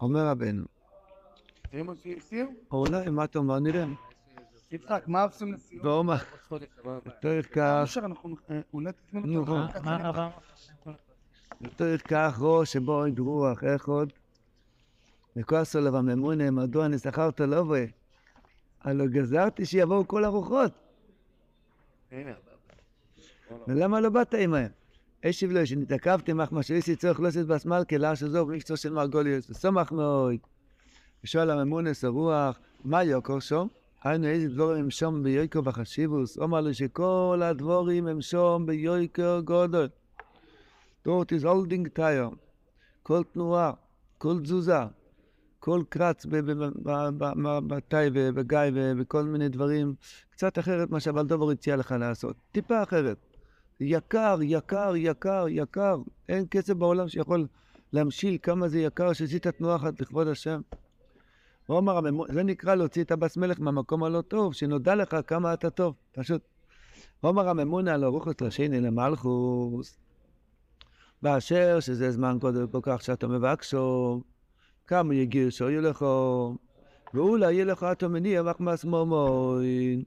אומר רבנו? אולי מה אתה אומר נראה, יצחק, מה עושים לסיום? ואומר, יותר כך? יותר כך ראש שבו אין רוח, איך עוד? וכועסו עליו הממונה, מדוע אני שכרת לא רואה? הלא גזרתי שיבואו כל הרוחות, ולמה לא באת עמהם? אשיב לו, שנתעכבתם אך מה שאיסי צורך לא עשית בשמאל כלאר שזו במקצוע של מרגוליוס, וסומך מאוד. ושואל הממונס הרוח, מה יוקר שום? היינו איזה דבורים הם שום ביוקר בחשיבוס? אומר לו שכל הדבורים הם שום ביוקר גודל. דורט is holding tire. כל תנועה, כל תזוזה, כל קרץ בתאי ובגיא ובכל מיני דברים, קצת אחרת מה שהבלדובר הציע לך לעשות. טיפה אחרת. יקר, יקר, יקר, יקר. אין כסף בעולם שיכול להמשיל כמה זה יקר שעשית תנועה אחת לכבוד השם. הוא אמר, זה נקרא להוציא את הבס מלך מהמקום הלא טוב, שנודע לך כמה אתה טוב, פשוט. הוא הממונה על הרוחת רשיני למלכוס, באשר שזה זמן קודם כל כך שאתה מבקשו, כמה יגיע שיהיו לך, ואולי יהיה לך אתה מניע מחמס מומוין.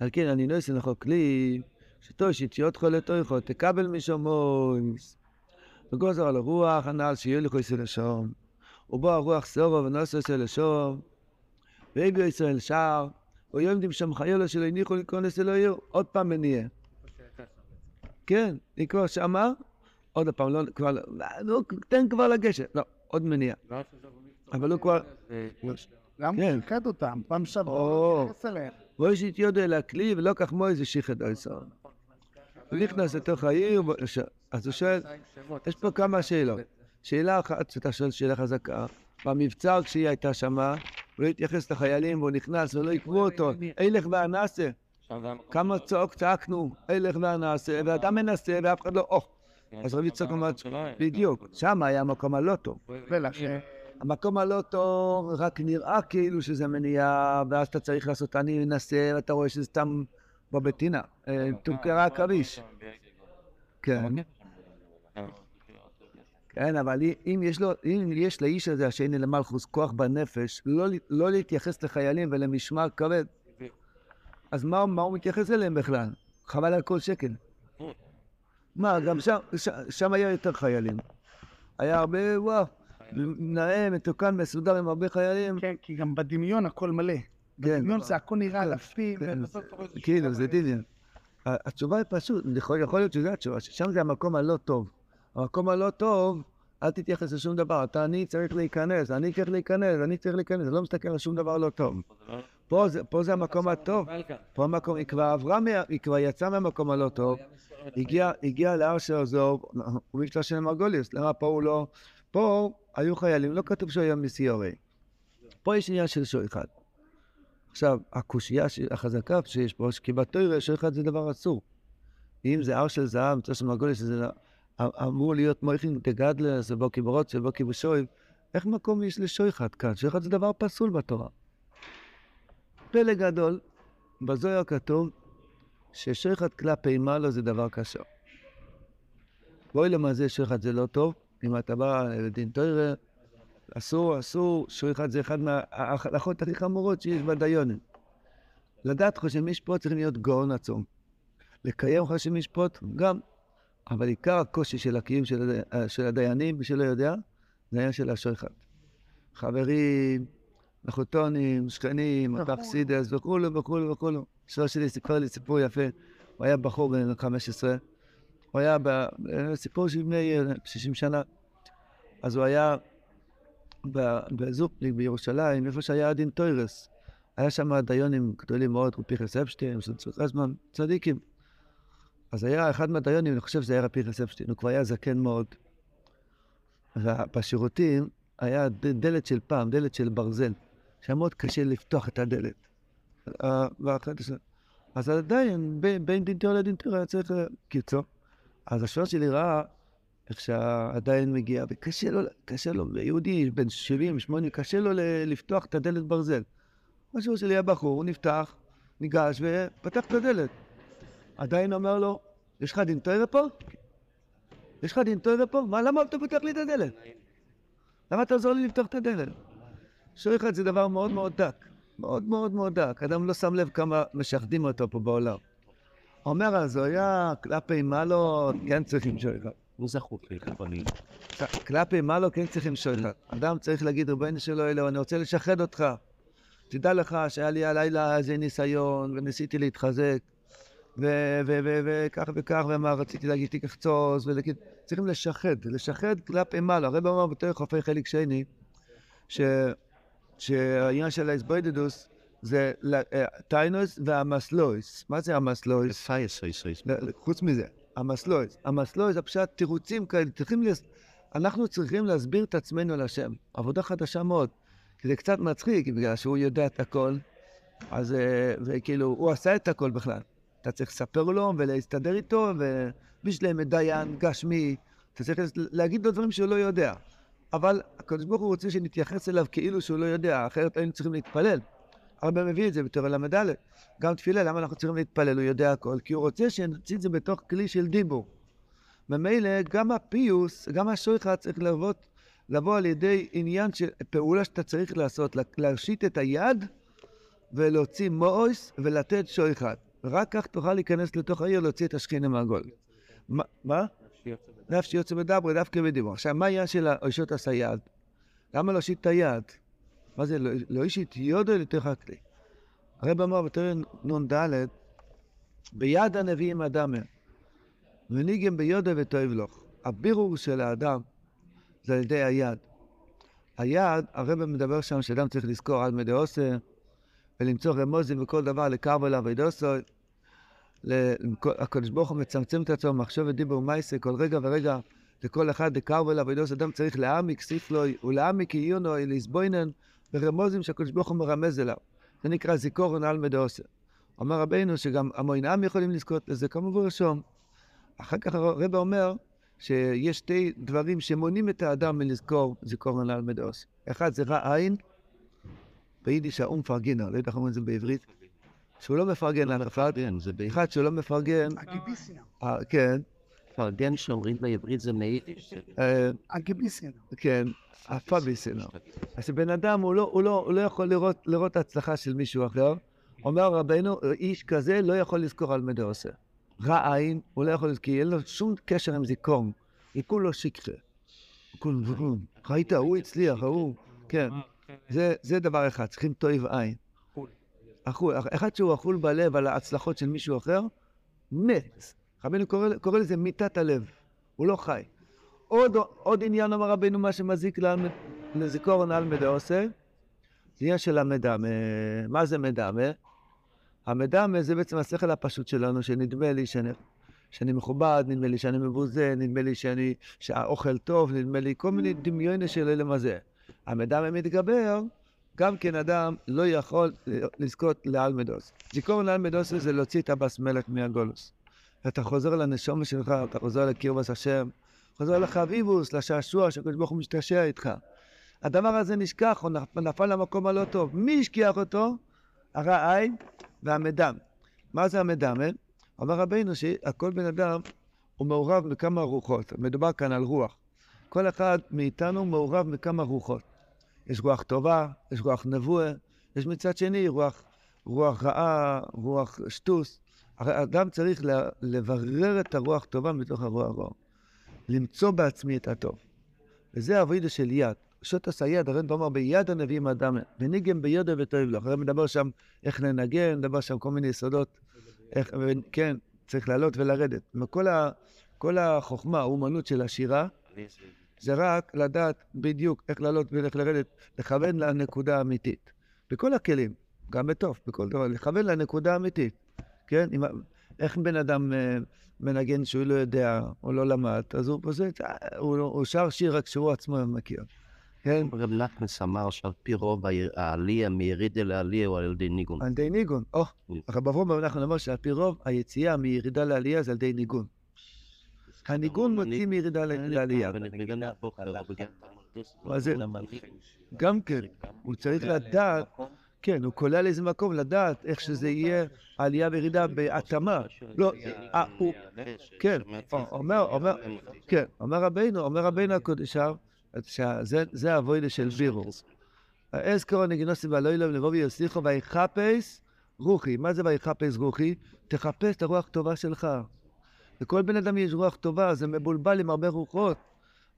על כן אני נועס לך כלי, שתושיט יותך לתוכו, תקבל משמויס. וגוזר על הרוח הנעל שיהיה לך ישראל לשום. ובו הרוח סורו ונוסו ישראל לשום. והביאו ישראל שער, ויועמדים שם חיילו שלא הניחו להיכנס אלוהיו. עוד פעם מניע. כן, לקרוא שמה, עוד פעם, לא, כבר, לא, נו, תן כבר לגשת. לא, עוד מניע. אבל הוא כבר... כן. הוא שיקד אותם? פעם שעברה. הוא התייחס אליהם. ואיש יודו אל הכלי ולא כך מויז ושיחד אויסר. הוא נכנס לתוך העיר, אז הוא שואל, יש פה כמה שאלות. שאלה אחת, שאתה שואל שאלה חזקה, במבצר כשהיא הייתה שמה, הוא לא התייחס לחיילים והוא נכנס ולא עקבו אותו, הילך והנעשה. כמה צעוק צעקנו, הילך והנעשה, ואתה מנסה ואף אחד לא, או. אז רבי יצחק אמר, בדיוק, שם היה המקום הלא טוב. ולכן, המקום הלא טוב רק נראה כאילו שזה מניעה, ואז אתה צריך לעשות אני אנסה, ואתה רואה שזה סתם בבטינה, אה, תומכרה עכביש. כן, כן, אבל אם יש, לו, אם יש לאיש הזה, השני למלכוס, כוח בנפש, לא, לא להתייחס לחיילים ולמשמר כבד, אז מה, מה הוא מתייחס אליהם בכלל? חבל על כל שקל. מה, גם שם, ש, שם היה יותר חיילים. היה הרבה, וואו, נאה, מתוקן, מסודר עם הרבה חיילים. כן, כי גם בדמיון הכל מלא. כן, בדמיון זה הכל נראה אלפים, כן. איזה כאילו, זה דיניין. התשובה היא פשוט, יכול, יכול להיות שזו התשובה, ששם זה המקום הלא טוב. המקום הלא טוב, אל תתייחס לשום דבר. אתה, אני צריך להיכנס, אני צריך להיכנס, אני צריך להיכנס, אני לא מסתכל על שום דבר לא טוב. פה זה, פה זה המקום הטוב. פה המקום, היא כבר עברה, היא כבר יצאה מהמקום הלא טוב, הגיעה הגיע להר של עזוב, הוא מקצוע של מרגוליוס, למה פה הוא לא... פה היו חיילים, לא כתוב שהוא היה מסיורי. פה יש עניין של שוחד. עכשיו, הקושייה החזקה שיש פה, כי בתוירה שוחד זה דבר אסור. אם זה הר של זהב, של מרגוליוס, שזה אמ- אמור להיות מויכין דגדלה, זה בוקי ברוץ, זה בוקי בשויב, איך מקום יש לשוחד כאן? שוחד זה דבר פסול בתורה. פלא גדול, בזוהר כתוב ששוחד כלפי מעלה זה דבר קשה. בואי למעשה שוחד זה לא טוב, אם אתה בא לדין תוירה, אסור, אסור, שוחד זה אחד מההלכות הכי חמורות שיש בדיונים. לדעת חושן משפוט צריכים להיות גאון עצום. לקיים חושן משפוט גם, אבל עיקר הקושי של הקיום של, של הדיינים, מי שלא יודע, זה העניין של השוחד. חברים, מחותונים, שכנים, וכו'. הפכסידס וכולו וכולו וכולו. אשתו שלי סיפר לי סיפור יפה, הוא היה בחור בן 15, הוא היה ב- סיפור של בני אה, 60 שנה, אז הוא היה בזופניק בירושלים, איפה שהיה הדין טוירס. היה שם דיונים גדולים מאוד, פירס אפשטיין, רזמן, צדיקים. אז היה אחד מהדיונים, אני חושב שזה היה פירס אפשטיין, הוא כבר היה זקן מאוד. ובשירותים היה דלת של פעם, דלת של ברזל, שהיה מאוד קשה לפתוח את הדלת. אה. אז עדיין, בין, דין תורה לדין תורה היה צריך... אה, קיצור. אז השוער שלי ראה איך שהדיין מגיע, וקשה לו, קשה לו, יהודי בן 70, 80, קשה לו לפתוח את הדלת ברזל. השוער שלי היה בחור, הוא נפתח, ניגש ופתח את הדלת. עדיין אומר לו, יש לך דין תורה פה? יש לך דין תורה פה? מה, למה אתה פותח לי את הדלת? למה תעזור לי לפתוח את הדלת? שוחד זה דבר מאוד מאוד דק, מאוד מאוד מאוד דק. אדם לא שם לב כמה משחדים אותו פה בעולם. אומר הזויה, כלפי מעלות, כן צריכים שוחד. מי זכות כפנים? כלפי מעלות כן צריכים שוחד. אדם צריך להגיד, ריבונו שלו אלוהו, אני רוצה לשחד אותך. תדע לך שהיה לי הלילה איזה ניסיון, וניסיתי להתחזק, וכך וכך, ומה רציתי להגיד תיקח צוס, ולהגיד, צריכים לשחד, לשחד כלפי מעלה. הרב אמר בתור חופי חלק שני. שהעניין של האסבוידדוס זה אה, טיינוס והמסלויס. מה זה המסלויס? חוץ מזה, המסלויס זה פשוט תירוצים כאלה, צריכים, לס... אנחנו צריכים להסביר את עצמנו להשם. עבודה חדשה מאוד. זה קצת מצחיק, בגלל שהוא יודע את הכל, אז אה, וכאילו, הוא עשה את הכל בכלל. אתה צריך לספר לו ולהסתדר איתו, ובשלמת דיין, גשמי, אתה צריך להגיד לו דברים שהוא לא יודע. אבל הקדוש ברוך הוא רוצה שנתייחס אליו כאילו שהוא לא יודע, אחרת היינו צריכים להתפלל. הרבה מביא את זה בתור הל"ד. גם תפילה, למה אנחנו צריכים להתפלל? הוא יודע הכל, כי הוא רוצה שנוציא את זה בתוך כלי של דיבור. ממילא גם הפיוס, גם השויכה צריך לבוא, לבוא על ידי עניין של פעולה שאתה צריך לעשות, להושיט את היד ולהוציא מואויס ולתת שויכת. רק כך תוכל להיכנס לתוך העיר, להוציא את השכינה מהגול. מה? נפשי יוצא מדברי, דווקא בדיבור. עכשיו, מה העניין של האישות הסייד? למה להושיט את היד? מה זה, לא אישית יודו לתוך הכלי. הרב אמר בתור נ"ד, ביד הנביאים אדמה, וניגם ביודו וטוב לך. הבירור של האדם זה על ידי היד. היד, הרב מדבר שם שאדם צריך לזכור על מדי עושה, ולמצוא רמוזים וכל דבר לקרב אליו ודוסוי. הקדוש ברוך הוא מצמצם את עצמו, מחשבת דיבור מייסה, כל רגע ורגע, לכל אחד לקרב אליו. אדם צריך להעמיק סיפלוי, ולהעמיק עיונו, לסבוינן, ברמוזים שהקדוש ברוך הוא מרמז אליו. זה נקרא זיכורן על מדעושה. אומר רבינו שגם המון עם יכולים לזכות לזה, כמובן רשום. אחר כך הרב אומר שיש שתי דברים שמונעים את האדם מלזכור זיכורן על מדעושה. אחד זה רע עין, ביידיש האום מפרגנר, לא יודע איך אומרים את זה בעברית. שהוא לא מפרגן לאף אחד, אחד שהוא לא מפרגן. אה, כן, פרגן שאומרים בעברית זה מיידיש. אה, הגיביסיה. כן, הפאביסינר. אז שבן אדם הוא לא, לא, לא יכול לראות, הצלחה של מישהו אחר. אומר רבנו, איש כזה לא יכול לזכור על עושה. רע עין, הוא לא יכול לזכור, כי אין לו שום קשר עם זיכרון. היא כולו. כולו, ראית, הוא הצליח, ההוא, כן. זה, דבר אחד, צריכים תועב עין. אכול. אחד שהוא אכול בלב על ההצלחות של מישהו אחר, מת. רבנו קורא, קורא לזה מיתת הלב, הוא לא חי. עוד, עוד עניין אמר רבנו מה שמזיק לזיכורון על מדעושה, זה עניין של המדמה. מה זה מדמה? המדמה זה בעצם השכל הפשוט שלנו, שנדמה לי שאני, שאני מכובד, נדמה לי שאני מבוזה, נדמה לי שאני, שהאוכל טוב, נדמה לי כל מיני דמיוני של אלה מה זה. המדמה מתגבר, גם כן אדם לא יכול לזכות לעל מדוס. זיכרון לעל מדוס זה להוציא את הבס מלך מהגולוס. אתה חוזר לנשום שלך, אתה חוזר לקרבס השם, חוזר לחביבוס, לשעשוע שהקדוש ברוך הוא משתעשע איתך. הדבר הזה נשכח, הוא נפל למקום הלא טוב. מי השכיח אותו? הרע עין והמדם. מה זה המדם? אומר רבינו שהכל בן אדם הוא מעורב בכמה רוחות. מדובר כאן על רוח. כל אחד מאיתנו מעורב בכמה רוחות. יש רוח טובה, יש רוח נבואה, יש מצד שני רוח, רוח רעה, רוח שטוס. אדם צריך לברר את הרוח טובה מתוך הרוח רע. למצוא בעצמי את הטוב. וזה אבוידו של יד. שוט עשה יד, הרי אומר ביד הנביאים אדם, וניגם ביודו וטוב לך. הרי מדבר שם איך לנגן, מדבר שם כל מיני יסודות, איך, כן, צריך לעלות ולרדת. כל, ה, כל החוכמה, האומנות של השירה, זה רק לדעת בדיוק איך לעלות ואיך לרדת, לכוון לנקודה האמיתית. בכל הכלים, גם בטוב, בכל דבר, לכוון לנקודה האמיתית. כן? אם, איך בן אדם uh, מנגן שהוא לא יודע או לא למד, אז הוא פשוט, הוא, הוא שר שיר רק שהוא עצמו מכיר. כן? רב נחמס אמר שעל פי רוב העלייה מירידה לעלייה הוא על ידי ניגון. על ידי ניגון, או. הרב אברום אנחנו נאמר שעל פי רוב היציאה מירידה לעלייה זה על ידי ניגון. הניגון מוציא מירידה לעלייה. גם כן, הוא צריך לדעת, כן, הוא כולל איזה מקום לדעת איך שזה יהיה עלייה וירידה בהתאמה. לא, אה, הוא, כן, אומר, אומר, כן, אומר רבינו, אומר רבינו הקודש, שזה זה הווידה של בירו. אזכרו נגינוסי והלוילום לבוא ויוסיכו ויחפש רוחי. מה זה ויחפש רוחי? תחפש את הרוח טובה שלך. לכל בן אדם יש רוח טובה, זה מבולבל עם הרבה רוחות.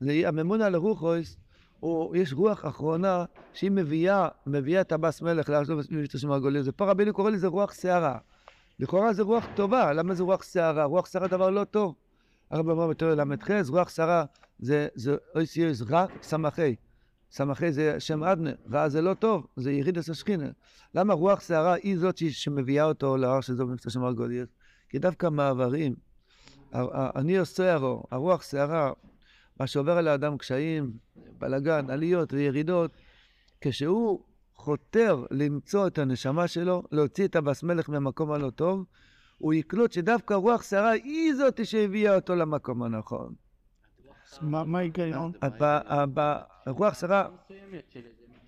הממונה על הרוחויס, הוא, יש רוח אחרונה שהיא מביאה, מביאה את הבס מלך מבצע של מרגולים. זה פה רבינו קורא לזה רוח שערה. לכאורה זה רוח טובה, למה זה רוח שערה? רוח שערה דבר לא טוב. הרב אמר בתור ל"ח, רוח שערה זה, זה אוי סיוס רע סמכי. סמכי זה שם אדנה, רע זה לא טוב, זה יריד עשה שכינה. למה רוח שערה היא זאת שמביאה אותו להר שזו במבצע של מרגולים? כי דווקא מעברים, אני עושה הרו, הרוח שערה, מה שעובר על האדם קשיים, בלאגן, עליות וירידות, כשהוא חותר למצוא את הנשמה שלו, להוציא את הבס מלך מהמקום הלא טוב, הוא יקלוט שדווקא רוח שערה היא זאת שהביאה אותו למקום הנכון. מה ההיגיון? רוח שערה,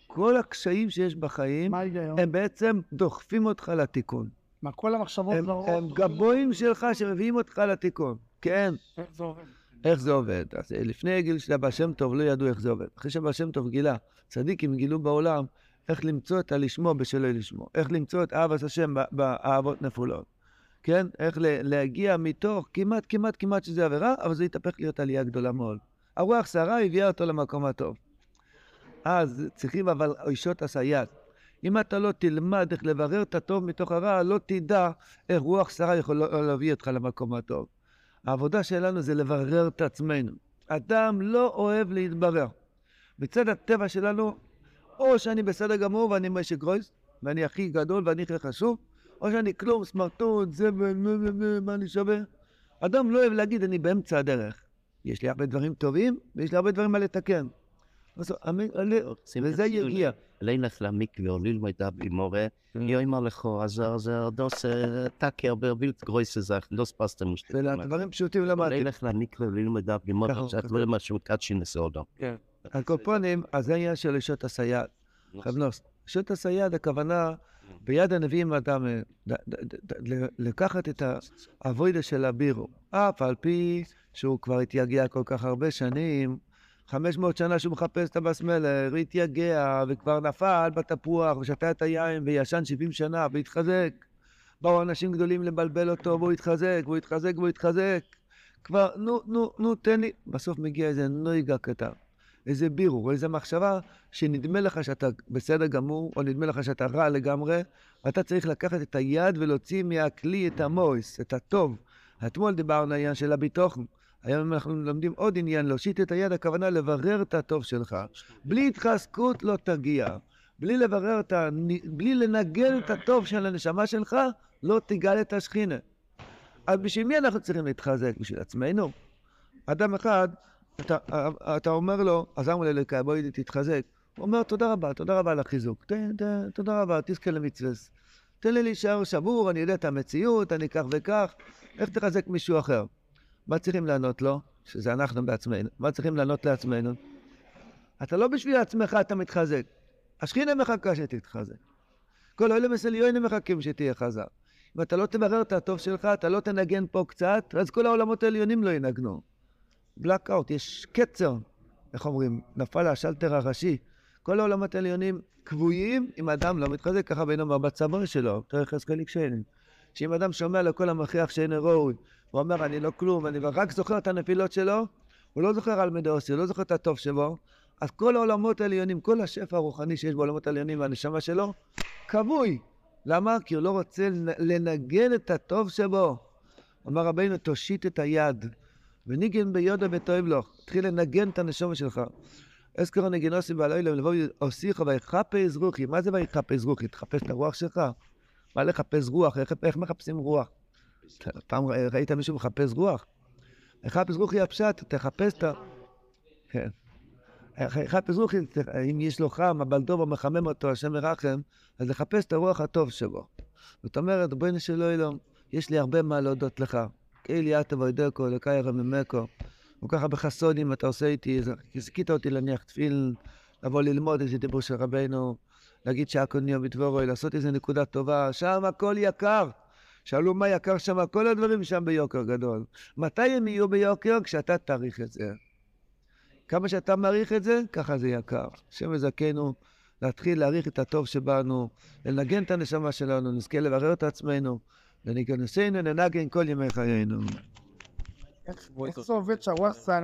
כל הקשיים שיש בחיים? הם בעצם דוחפים אותך לתיקון. מה, כל המחשבות הם, לראש? הם גבויים שלך שמביאים אותך לתיקון. כן. איך זה עובד? איך זה עובד? אז אה, לפני הגיל של הבעל שם טוב לא ידעו איך זה עובד. אחרי שהבעל שם טוב גילה, צדיקים גילו בעולם איך למצוא את הלשמו בשלו לשמו. איך למצוא את אהבת השם באהבות נפולות. כן? איך להגיע מתוך כמעט, כמעט, כמעט שזה עבירה, אבל זה יתהפך להיות עלייה גדולה מאוד. הרוח שערה הביאה אותו למקום הטוב. אז צריכים אבל אישות הסייעת. אם אתה לא תלמד איך לברר את הטוב מתוך הרע, לא תדע איך רוח שרה יכולה להביא אותך למקום הטוב. העבודה שלנו זה לברר את עצמנו. אדם לא אוהב להתברר. מצד הטבע שלנו, או שאני בסדר גמור ואני משק גרויס, ואני הכי גדול ואני הכי חשוב, או שאני כלום, סמרטוט, זבל, מה אני שווה. אדם לא אוהב להגיד, אני באמצע הדרך. יש לי הרבה דברים טובים, ויש לי הרבה דברים מה לתקן. וזה יגיע. לילך למקווה או ללמוד במורה, יאמר לך, אז זה דוס טאקר ברבילט גרויסה זך, דוס פסטה מושתת. דברים פשוטים למדתי. לילך למקווה וללמוד במורה, שאת לא משהו קאצ'י נסעודו. על קופונים, אז זה העניין של אישות הסייעת. חבנוס, אישות הסייעת, הכוונה, ביד הנביאים אדם, לקחת את האבוידה של הבירו, אף על פי שהוא כבר התייגע כל כך הרבה שנים, 500 שנה שהוא מחפש את הבס מלך, והתייגע, וכבר נפל בתפוח, ושתה את היין, וישן 70 שנה, והתחזק. באו אנשים גדולים לבלבל אותו, והוא התחזק, והוא התחזק, והוא התחזק. כבר, נו, נו, נו, תן לי. בסוף מגיע איזה נויגה קטן, איזה בירור, איזה מחשבה, שנדמה לך שאתה בסדר גמור, או נדמה לך שאתה רע לגמרי, ואתה צריך לקחת את היד ולהוציא מהכלי את המויס, את הטוב. אתמול דיברנו על העניין של הביטוחן. היום אנחנו לומדים עוד עניין, להושיט את היד, הכוונה לברר את הטוב שלך. בלי התחזקות לא תגיע. בלי לברר את ה... בלי לנגן את הטוב של הנשמה שלך, לא תגאל את השכינה. אז בשביל מי אנחנו צריכים להתחזק? בשביל עצמנו? אדם אחד, אתה, אתה אומר לו, עזרנו ללקה, בואי תתחזק. הוא אומר, תודה רבה, תודה רבה על החיזוק. ת, ת, תודה רבה, תזכה למצווה. תן לי להישאר שבור, אני יודע את המציאות, אני כך וכך. איך תחזק מישהו אחר? מה צריכים לענות לו? שזה אנחנו בעצמנו. מה צריכים לענות לעצמנו? אתה לא בשביל עצמך אתה מתחזק. השכינה מחכה שתתחזק. כל אלה מסליונים מחכים שתהיה חזק. אם אתה לא תברר את הטוב שלך, אתה לא תנגן פה קצת, אז כל העולמות העליונים לא ינגנו. בלאקאוט, יש קצר, איך אומרים, נפל השלטר הראשי. כל העולמות העליונים כבויים אם אדם לא מתחזק, ככה בין אומר בצבא שלו, תראה חזקאל יקשיינים. שאם אדם שומע לכל המכריח שאינו ראוי, הוא אומר, אני לא כלום, אני רק זוכר את הנפילות שלו, הוא לא זוכר על מדעוסי, הוא לא זוכר את הטוב שבו, אז כל העולמות העליונים, כל השפע הרוחני שיש בעולמות העליונים והנשמה שלו, כבוי. למה? כי הוא לא רוצה לנגן את הטוב שבו. אמר רבינו, תושיט את היד, וניגן ביודה ותאהב לו. תתחיל לנגן את הנשמה שלך. אזכרו נגינוסי בעל אילם, לבוא אוסיך ויחפש רוחי. מה זה ויחפש רוחי? תחפש את הרוח שלך? מה לחפש רוח? איך, איך מחפשים רוח? פעם ראית מישהו מחפש רוח? לחפש רוח היא הפשט, תחפש את ה... כן. לחפש רוח, אם יש לו חם, אבל טוב מחמם אותו, השם מרחם, אז לחפש את הרוח הטוב שבו. זאת אומרת, בואי נשאלו אלוהים, יש לי הרבה מה להודות לך. כאילו יתו וידקו, לקאי רממקו. וככה בחסונים אתה עושה איתי, הזכית אותי להניח תפיל, לבוא ללמוד איזה דיבור של רבנו, להגיד שהקוניו בדבורוי, לעשות איזה נקודה טובה, שם הכל יקר. שאלו מה יקר שם, כל הדברים שם ביוקר גדול. מתי הם יהיו ביוקר? כשאתה תאריך את זה. כמה שאתה מעריך את זה, ככה זה יקר. השם יזכנו להתחיל להעריך את הטוב שבנו, לנגן את הנשמה שלנו, נזכה לברר את עצמנו, וניכנסנו ננגן כל ימי חיינו. איך איך זה עובד שהוואסה